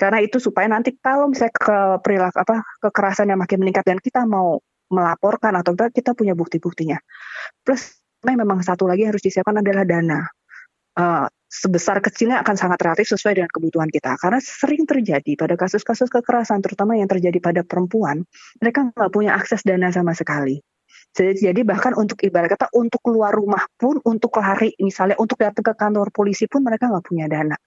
karena itu supaya nanti kalau misalnya ke perilaku apa kekerasan yang makin meningkat dan kita mau melaporkan atau enggak kita punya bukti-buktinya. Plus memang satu lagi harus disiapkan adalah dana. Uh, sebesar kecilnya akan sangat relatif sesuai dengan kebutuhan kita. Karena sering terjadi pada kasus-kasus kekerasan, terutama yang terjadi pada perempuan, mereka nggak punya akses dana sama sekali. Jadi, bahkan untuk ibarat kata untuk keluar rumah pun, untuk lari misalnya, untuk datang ke kantor polisi pun mereka nggak punya dana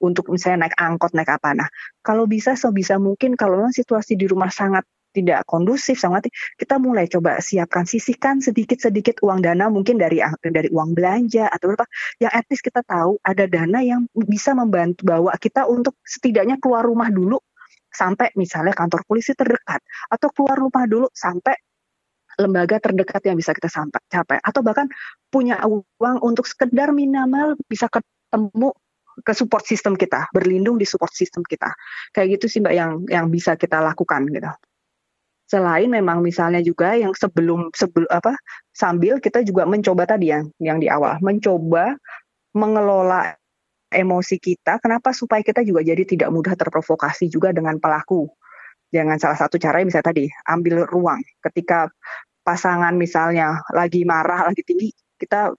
untuk misalnya naik angkot, naik apa. Nah, kalau bisa sebisa mungkin kalau memang situasi di rumah sangat tidak kondusif sangat kita mulai coba siapkan sisihkan sedikit-sedikit uang dana mungkin dari dari uang belanja atau apa yang etis kita tahu ada dana yang bisa membantu bawa kita untuk setidaknya keluar rumah dulu sampai misalnya kantor polisi terdekat atau keluar rumah dulu sampai lembaga terdekat yang bisa kita sampai capai atau bahkan punya uang untuk sekedar minimal bisa ketemu ke support system kita, berlindung di support system kita. Kayak gitu sih Mbak yang yang bisa kita lakukan gitu. Selain memang misalnya juga yang sebelum sebelum apa sambil kita juga mencoba tadi yang yang di awal mencoba mengelola emosi kita. Kenapa supaya kita juga jadi tidak mudah terprovokasi juga dengan pelaku. Jangan salah satu cara bisa tadi ambil ruang. Ketika pasangan misalnya lagi marah lagi tinggi kita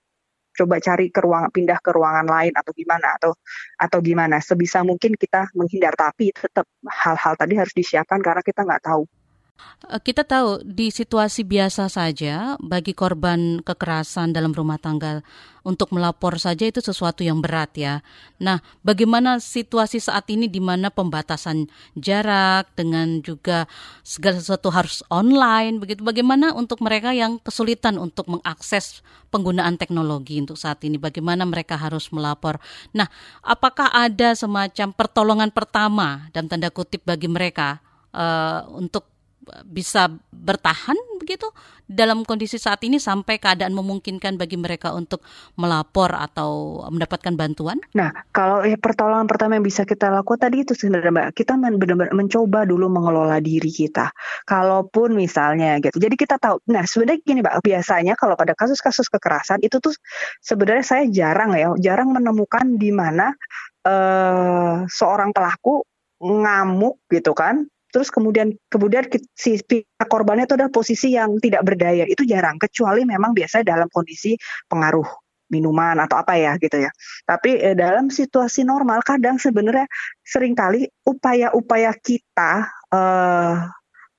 coba cari ke ruang pindah ke ruangan lain atau gimana atau atau gimana. Sebisa mungkin kita menghindar tapi tetap hal-hal tadi harus disiapkan karena kita nggak tahu kita tahu di situasi biasa saja bagi korban kekerasan dalam rumah tangga untuk melapor saja itu sesuatu yang berat ya. Nah, bagaimana situasi saat ini di mana pembatasan jarak dengan juga segala sesuatu harus online begitu. Bagaimana untuk mereka yang kesulitan untuk mengakses penggunaan teknologi untuk saat ini? Bagaimana mereka harus melapor? Nah, apakah ada semacam pertolongan pertama dalam tanda kutip bagi mereka uh, untuk bisa bertahan begitu dalam kondisi saat ini sampai keadaan memungkinkan bagi mereka untuk melapor atau mendapatkan bantuan? Nah, kalau ya, pertolongan pertama yang bisa kita lakukan tadi itu sebenarnya Mbak, kita benar-benar mencoba dulu mengelola diri kita. Kalaupun misalnya gitu. Jadi kita tahu, nah sebenarnya gini Mbak, biasanya kalau pada kasus-kasus kekerasan itu tuh sebenarnya saya jarang ya, jarang menemukan di mana uh, seorang pelaku ngamuk gitu kan terus kemudian kemudian si pihak korbannya itu adalah posisi yang tidak berdaya itu jarang kecuali memang biasa dalam kondisi pengaruh minuman atau apa ya gitu ya. Tapi eh, dalam situasi normal kadang sebenarnya sering kali upaya-upaya kita eh,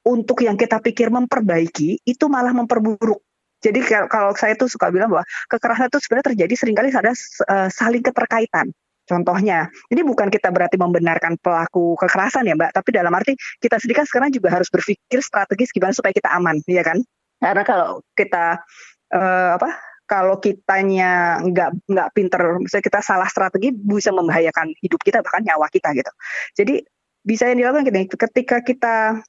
untuk yang kita pikir memperbaiki itu malah memperburuk. Jadi kalau saya tuh suka bilang bahwa kekerasan itu sebenarnya terjadi sering kali ada uh, saling keterkaitan. Contohnya, ini bukan kita berarti membenarkan pelaku kekerasan ya Mbak, tapi dalam arti kita sendiri kan sekarang juga harus berpikir strategis gimana supaya kita aman, ya kan? Karena kalau kita uh, apa? Kalau kitanya nggak nggak pinter, misalnya kita salah strategi bisa membahayakan hidup kita bahkan nyawa kita gitu. Jadi bisa yang dilakukan gini, ketika kita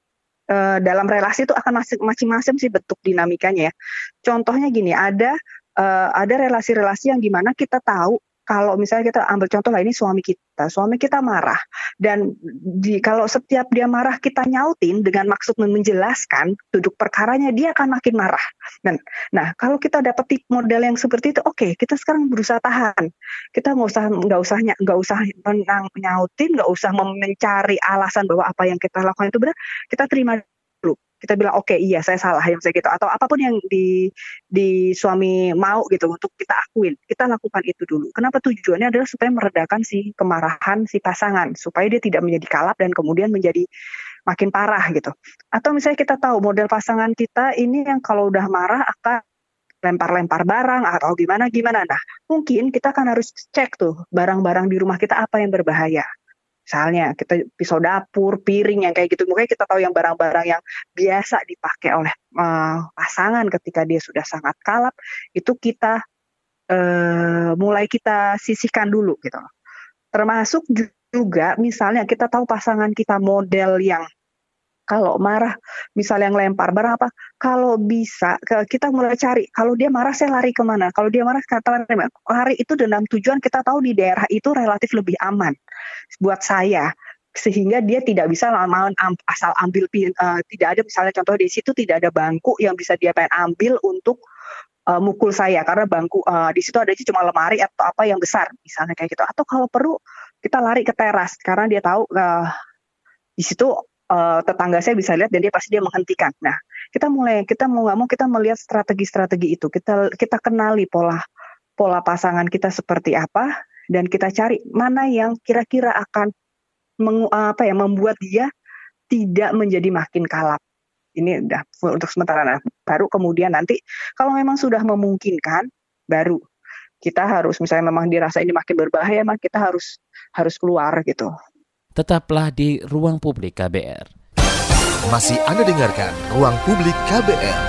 uh, dalam relasi itu akan macam-macam sih bentuk dinamikanya ya. Contohnya gini, ada uh, ada relasi-relasi yang gimana kita tahu kalau misalnya kita ambil contoh lah ini suami kita, suami kita marah. Dan di, kalau setiap dia marah kita nyautin dengan maksud menjelaskan duduk perkaranya dia akan makin marah. Dan nah kalau kita dapat tip model yang seperti itu, oke okay, kita sekarang berusaha tahan, kita nggak usah nggak usah nggak usah menang nyautin, nggak usah mencari alasan bahwa apa yang kita lakukan itu benar, kita terima kita bilang oke okay, iya saya salah yang saya gitu. Atau apa pun yang di di suami mau gitu untuk kita akuin kita lakukan itu dulu. Kenapa? Tujuannya adalah supaya meredakan si kemarahan si pasangan supaya dia tidak menjadi kalap dan kemudian menjadi makin parah gitu. Atau misalnya kita tahu model pasangan kita ini yang kalau udah marah akan lempar-lempar barang atau gimana gimana nah mungkin kita akan harus cek tuh barang-barang di rumah kita apa yang berbahaya Misalnya kita pisau dapur, piring yang kayak gitu. Mungkin kita tahu yang barang-barang yang biasa dipakai oleh uh, pasangan ketika dia sudah sangat kalap, itu kita uh, mulai kita sisihkan dulu gitu. Termasuk juga misalnya kita tahu pasangan kita model yang kalau marah, misalnya yang lempar barang apa, kalau bisa kita mulai cari. Kalau dia marah, saya lari ke mana? Kalau dia marah, kata lari itu dengan tujuan kita tahu di daerah itu relatif lebih aman buat saya. Sehingga dia tidak bisa lama asal ambil uh, tidak ada misalnya contoh di situ tidak ada bangku yang bisa dia pengen ambil untuk uh, mukul saya. Karena bangku uh, di situ ada cuma lemari atau apa yang besar misalnya kayak gitu. Atau kalau perlu kita lari ke teras. Karena dia tahu uh, di situ uh, tetangga saya bisa lihat dan dia pasti dia menghentikan. Nah, kita mulai kita mau nggak mau kita melihat strategi-strategi itu. Kita kita kenali pola pola pasangan kita seperti apa dan kita cari mana yang kira-kira akan meng, apa ya membuat dia tidak menjadi makin kalap. Ini udah untuk sementara. Nah, baru kemudian nanti kalau memang sudah memungkinkan baru kita harus misalnya memang dirasa ini makin berbahaya, maka kita harus harus keluar gitu. Tetaplah di ruang publik KBR. Masih Anda dengarkan ruang publik KBR.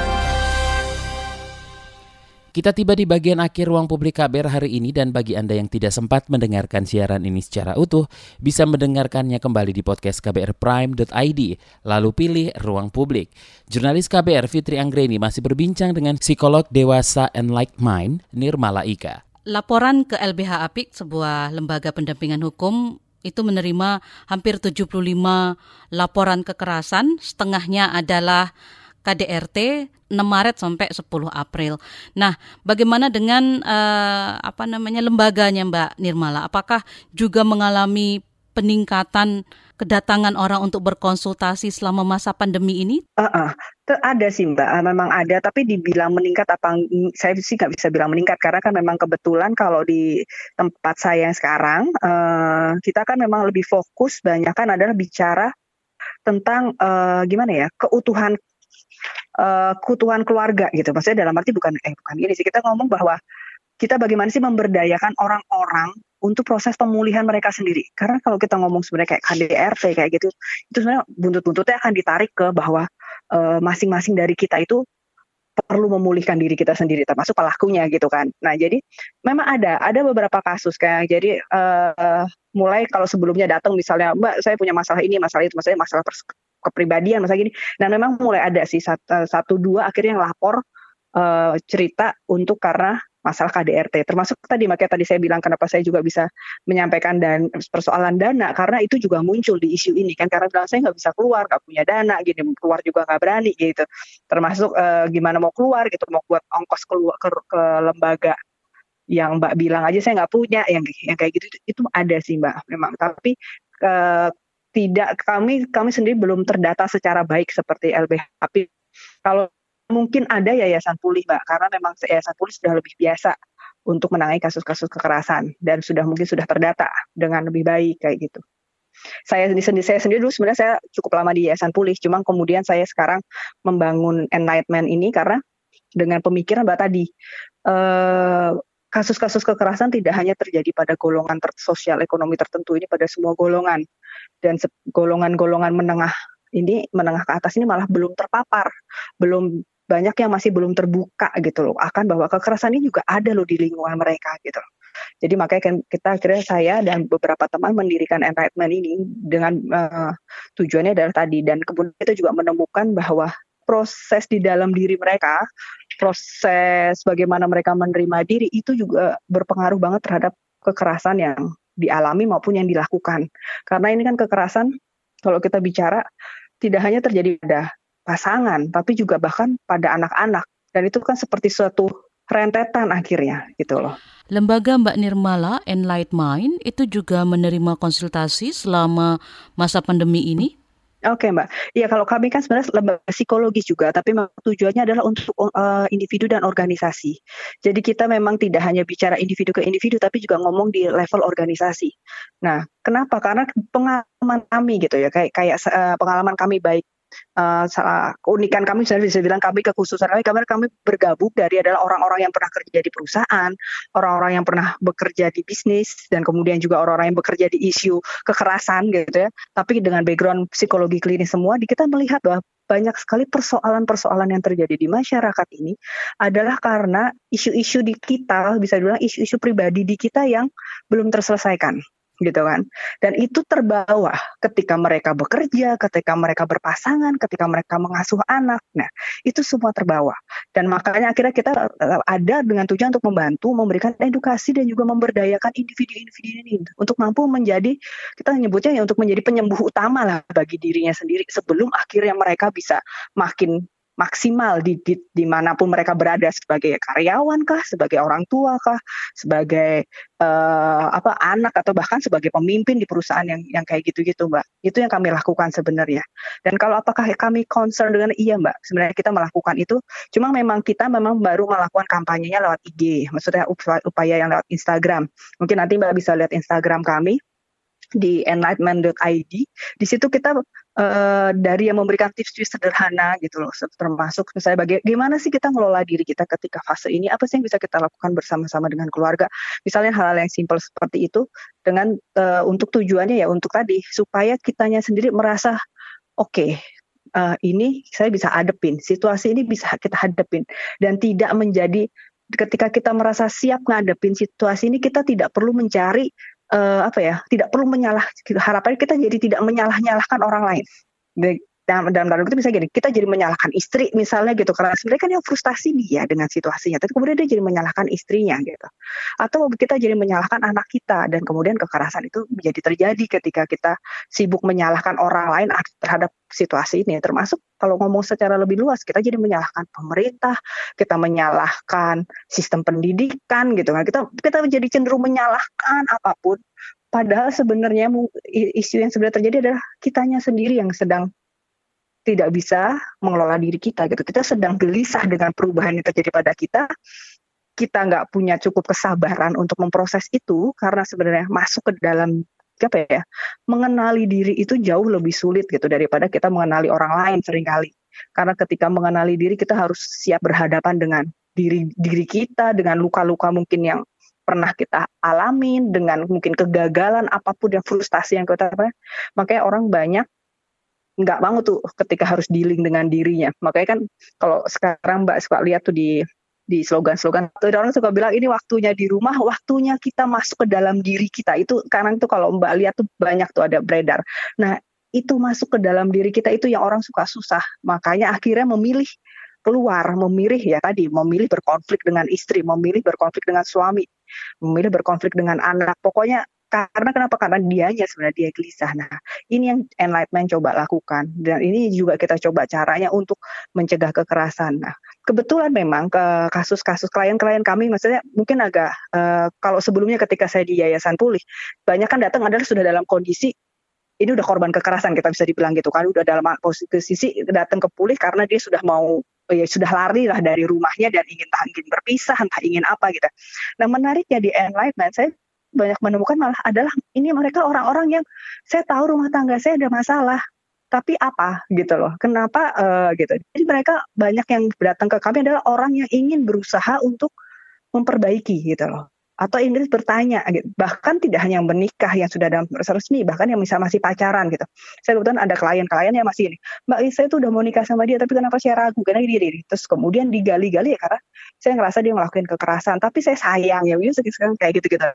Kita tiba di bagian akhir ruang publik KBR hari ini dan bagi Anda yang tidak sempat mendengarkan siaran ini secara utuh, bisa mendengarkannya kembali di podcast kbrprime.id, lalu pilih ruang publik. Jurnalis KBR Fitri Anggreni masih berbincang dengan psikolog dewasa and like mind Nirmala Ika. Laporan ke LBH Apik, sebuah lembaga pendampingan hukum, itu menerima hampir 75 laporan kekerasan, setengahnya adalah KDRT 6 Maret sampai 10 April. Nah, bagaimana dengan uh, apa namanya lembaganya Mbak Nirmala? Apakah juga mengalami peningkatan kedatangan orang untuk berkonsultasi selama masa pandemi ini? Uh -uh. Ada sih Mbak, ah, memang ada. Tapi dibilang meningkat apa? Saya sih nggak bisa bilang meningkat karena kan memang kebetulan kalau di tempat saya yang sekarang uh, kita kan memang lebih fokus banyak kan adalah bicara tentang uh, gimana ya keutuhan uh, keutuhan keluarga gitu. Maksudnya dalam arti bukan eh bukan ini sih kita ngomong bahwa kita bagaimana sih memberdayakan orang-orang untuk proses pemulihan mereka sendiri. Karena kalau kita ngomong sebenarnya kayak KDRT kayak gitu, itu sebenarnya buntut-buntutnya akan ditarik ke bahwa eh, masing-masing uh, dari kita itu perlu memulihkan diri kita sendiri termasuk pelakunya gitu kan. Nah jadi memang ada ada beberapa kasus kayak jadi uh, mulai kalau sebelumnya datang misalnya Mbak saya punya masalah ini masalah itu maksudnya masalah kepribadian masalah gini. Dan memang mulai ada sih satu, satu dua akhirnya yang lapor uh, cerita untuk karena masalah KDRT. Termasuk tadi makanya tadi saya bilang kenapa saya juga bisa menyampaikan dan persoalan dana karena itu juga muncul di isu ini kan karena bilang saya nggak bisa keluar, nggak punya dana, gini keluar juga nggak berani gitu. Termasuk uh, gimana mau keluar gitu, mau buat ongkos keluar ke, ke lembaga yang Mbak bilang aja saya nggak punya, yang yang kayak gitu itu, itu ada sih Mbak memang. Tapi uh, tidak kami kami sendiri belum terdata secara baik seperti LBH. Tapi kalau mungkin ada yayasan pulih mbak karena memang yayasan pulih sudah lebih biasa untuk menangani kasus-kasus kekerasan dan sudah mungkin sudah terdata dengan lebih baik kayak gitu. Saya sendiri saya sendiri dulu sebenarnya saya cukup lama di yayasan pulih, cuma kemudian saya sekarang membangun enlightenment ini karena dengan pemikiran mbak tadi eh, kasus-kasus kekerasan tidak hanya terjadi pada golongan ter sosial ekonomi tertentu ini pada semua golongan dan golongan-golongan menengah ini menengah ke atas ini malah belum terpapar, belum banyak yang masih belum terbuka gitu loh akan bahwa kekerasan ini juga ada loh di lingkungan mereka gitu. Jadi makanya kan kita akhirnya saya dan beberapa teman mendirikan enlightenment ini dengan uh, tujuannya adalah tadi dan kemudian kita juga menemukan bahwa proses di dalam diri mereka, proses bagaimana mereka menerima diri itu juga berpengaruh banget terhadap kekerasan yang dialami maupun yang dilakukan. Karena ini kan kekerasan kalau kita bicara tidak hanya terjadi pada pasangan, tapi juga bahkan pada anak-anak. Dan itu kan seperti suatu rentetan akhirnya gitu loh. Lembaga Mbak Nirmala Enlight Mind itu juga menerima konsultasi selama masa pandemi ini? Oke Mbak, ya kalau kami kan sebenarnya lembaga psikologis juga, tapi tujuannya adalah untuk uh, individu dan organisasi. Jadi kita memang tidak hanya bicara individu ke individu, tapi juga ngomong di level organisasi. Nah, kenapa? Karena pengalaman kami gitu ya, kayak kayak uh, pengalaman kami baik uh, keunikan kami saya bisa bilang kami kekhususan kami kami kami bergabung dari adalah orang-orang yang pernah kerja di perusahaan, orang-orang yang pernah bekerja di bisnis dan kemudian juga orang-orang yang bekerja di isu kekerasan gitu ya. Tapi dengan background psikologi klinis semua, kita melihat bahwa banyak sekali persoalan-persoalan yang terjadi di masyarakat ini adalah karena isu-isu di kita bisa dibilang isu-isu pribadi di kita yang belum terselesaikan gitu kan. Dan itu terbawa ketika mereka bekerja, ketika mereka berpasangan, ketika mereka mengasuh anak. Nah, itu semua terbawa. Dan makanya akhirnya kita eh, ada dengan tujuan untuk membantu, memberikan edukasi dan juga memberdayakan individu-individu ini untuk mampu menjadi kita nyebutnya ya untuk menjadi penyembuh utama lah bagi dirinya sendiri sebelum akhirnya mereka bisa makin maksimal di, di di mana pun mereka berada sebagai karyawan kah, sebagai orang tua kah, sebagai uh, apa anak atau bahkan sebagai pemimpin di perusahaan yang yang kayak gitu-gitu mbak. Itu yang kami lakukan sebenarnya. Dan kalau apakah kami concern dengan iya mbak, sebenarnya kita melakukan itu. Cuma memang kita memang baru melakukan kampanyenya lewat IG, maksudnya upaya yang lewat Instagram. Mungkin nanti mbak bisa lihat Instagram kami di enlightenment.id. Di situ kita uh, dari yang memberikan tips-tips sederhana gitu loh, termasuk misalnya bagaimana sih kita ngelola diri kita ketika fase ini, apa sih yang bisa kita lakukan bersama-sama dengan keluarga. Misalnya hal-hal yang simpel seperti itu dengan uh, untuk tujuannya ya untuk tadi supaya kitanya sendiri merasa oke, okay, uh, eh, ini saya bisa hadepin, situasi ini bisa kita hadepin dan tidak menjadi ketika kita merasa siap ngadepin situasi ini kita tidak perlu mencari uh, apa ya tidak perlu menyalah harapannya kita jadi tidak menyalah nyalahkan orang lain dalam dalam dalam itu bisa gini kita jadi menyalahkan istri misalnya gitu karena sebenarnya kan yang frustasi dia dengan situasinya tapi kemudian dia jadi menyalahkan istrinya gitu. Atau kita jadi menyalahkan anak kita dan kemudian kekerasan itu menjadi terjadi ketika kita sibuk menyalahkan orang lain terhadap situasi ini. Termasuk kalau ngomong secara lebih luas kita jadi menyalahkan pemerintah kita menyalahkan sistem pendidikan gitu kan. Kita kita menjadi cenderung menyalahkan apa pun. Padahal sebenarnya isu yang sebenarnya terjadi adalah kitanya sendiri yang sedang tidak bisa mengelola diri kita gitu. Kita sedang gelisah dengan perubahan yang terjadi pada kita. Kita nggak punya cukup kesabaran untuk memproses itu karena sebenarnya masuk ke dalam apa ya mengenali diri itu jauh lebih sulit gitu daripada kita mengenali orang lain sering kali karena ketika mengenali diri kita harus siap berhadapan dengan diri diri kita dengan luka-luka mungkin yang pernah kita alamin dengan mungkin kegagalan apa pun yang frustasi yang kita apa makanya orang banyak nggak mau tuh ketika harus dealing dengan dirinya makanya kan kalau sekarang mbak suka lihat tuh di di slogan-slogan tuh orang suka bilang ini waktunya di rumah, waktunya kita masuk ke dalam diri kita. Itu karena itu kalau Mbak lihat tuh banyak tuh ada beredar. Nah, itu masuk ke dalam diri kita itu yang orang suka susah. Makanya akhirnya memilih keluar, memilih ya tadi, memilih berkonflik dengan istri, memilih berkonflik dengan suami, memilih berkonflik dengan anak. Pokoknya karena kenapa? Karena dianya sebenarnya dia gelisah. Nah, ini yang enlightenment coba lakukan dan ini juga kita coba caranya untuk mencegah kekerasan. Nah, kebetulan memang ke kasus-kasus klien-klien kami maksudnya mungkin agak uh, kalau sebelumnya ketika saya di Yayasan Pulih, banyak kan datang adalah sudah dalam kondisi ini udah korban kekerasan kita bisa dibilang gitu kan udah dalam posisi datang ke pulih karena dia sudah mau ya sudah lari lah dari rumahnya dan ingin entah ingin berpisah entah ingin apa gitu. Nah menariknya di enlightenment saya banyak menemukan malah adalah ini mereka orang-orang yang saya tahu rumah tangga saya ada masalah tapi apa gitu loh kenapa uh, gitu. Jadi mereka banyak yang datang ke kami adalah orang yang ingin berusaha untuk memperbaiki gitu loh atau ingin bertanya gitu. bahkan tidak hanya yang menikah yang sudah dalam proses resmi bahkan yang bisa masih pacaran gitu. Saya kebetulan ada klien-klien yang masih ini mbak saya tuh udah mau nikah sama dia tapi kenapa saya ragu? Karena dia diri terus kemudian digali-gali ya karena saya ngerasa dia melakukan kekerasan tapi saya sayang ya sekarang kayak gitu gitu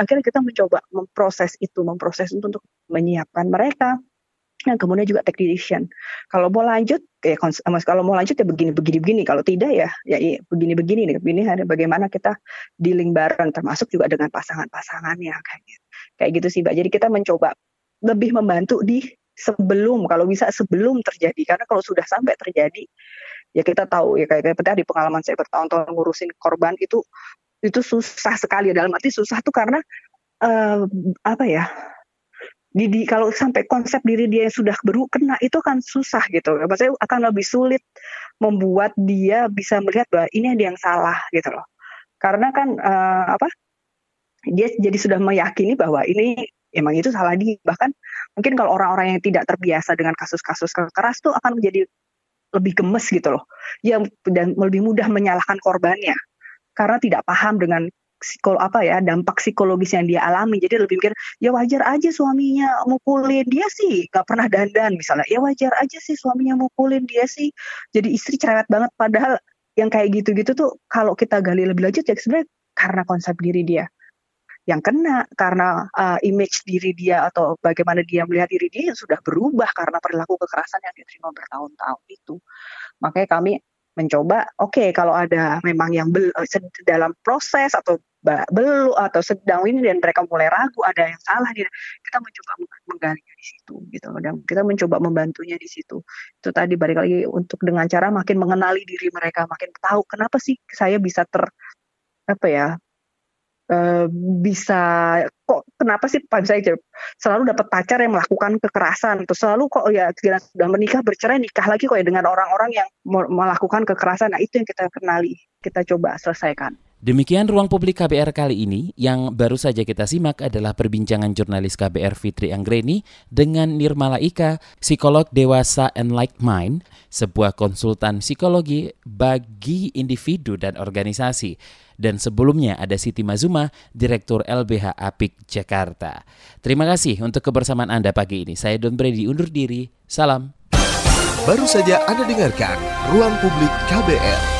akhirnya kita mencoba memproses itu, memproses itu untuk menyiapkan mereka. Dan kemudian juga take decision. Kalau mau lanjut, ya kalau mau lanjut ya begini, begini, begini. Kalau tidak ya, ya, ya begini, begini nih. Begini ada bagaimana kita dealing bareng, termasuk juga dengan pasangan-pasangannya kayak gitu. Kayak gitu sih, mbak. Jadi kita mencoba lebih membantu di sebelum, kalau bisa sebelum terjadi. Karena kalau sudah sampai terjadi, ya kita tahu ya kayak kayak di pengalaman saya bertahun-tahun ngurusin korban itu itu susah sekali. Dalam arti susah tuh karena uh, apa ya di, kalau sampai konsep diri dia yang sudah beru kena itu kan susah gitu. Maksudnya akan lebih sulit membuat dia bisa melihat bahwa ini ada yang salah gitu loh. Karena kan uh, apa dia jadi sudah meyakini bahwa ini emang itu salah dia. Bahkan mungkin kalau orang-orang yang tidak terbiasa dengan kasus-kasus keras tuh akan menjadi lebih gemes gitu loh. Yang dan lebih mudah menyalahkan korbannya karena tidak paham dengan psikol apa ya dampak psikologis yang dia alami. Jadi lebih mikir ya wajar aja suaminya mukulin dia sih. Gak pernah dandan misalnya. Ya wajar aja sih suaminya mukulin dia sih. Jadi istri cerewet banget. Padahal yang kayak gitu-gitu tuh kalau kita gali lebih lanjut ya sebenarnya karena konsep diri dia yang kena karena uh, image diri dia atau bagaimana dia melihat diri dia sudah berubah karena perilaku kekerasan yang diterima bertahun-tahun itu. Makanya kami mencoba oke okay, kalau ada memang yang eh, dalam proses atau belum atau sedang ini dan mereka mulai ragu ada yang salah dia kita mencoba menggalinya di situ gitu dan kita mencoba membantunya di situ. Itu tadi balik lagi untuk dengan cara makin mengenali diri mereka makin tahu kenapa sih saya bisa ter apa ya Eh, bisa kok kenapa sih Pak saya selalu dapat pacar yang melakukan kekerasan? Terus selalu kok ya sudah menikah bercerai nikah lagi kok ya dengan orang-orang yang melakukan kekerasan? Nah itu yang kita kenali kita coba selesaikan Demikian ruang publik KBR kali ini yang baru saja kita simak adalah perbincangan jurnalis KBR Fitri Anggreni dengan Nirmala Ika, psikolog dewasa and like mind, sebuah konsultan psikologi bagi individu dan organisasi. Dan sebelumnya ada Siti Mazuma, Direktur LBH Apik Jakarta. Terima kasih untuk kebersamaan Anda pagi ini. Saya Don Brady undur diri. Salam. Baru saja Anda dengarkan Ruang Publik KBR.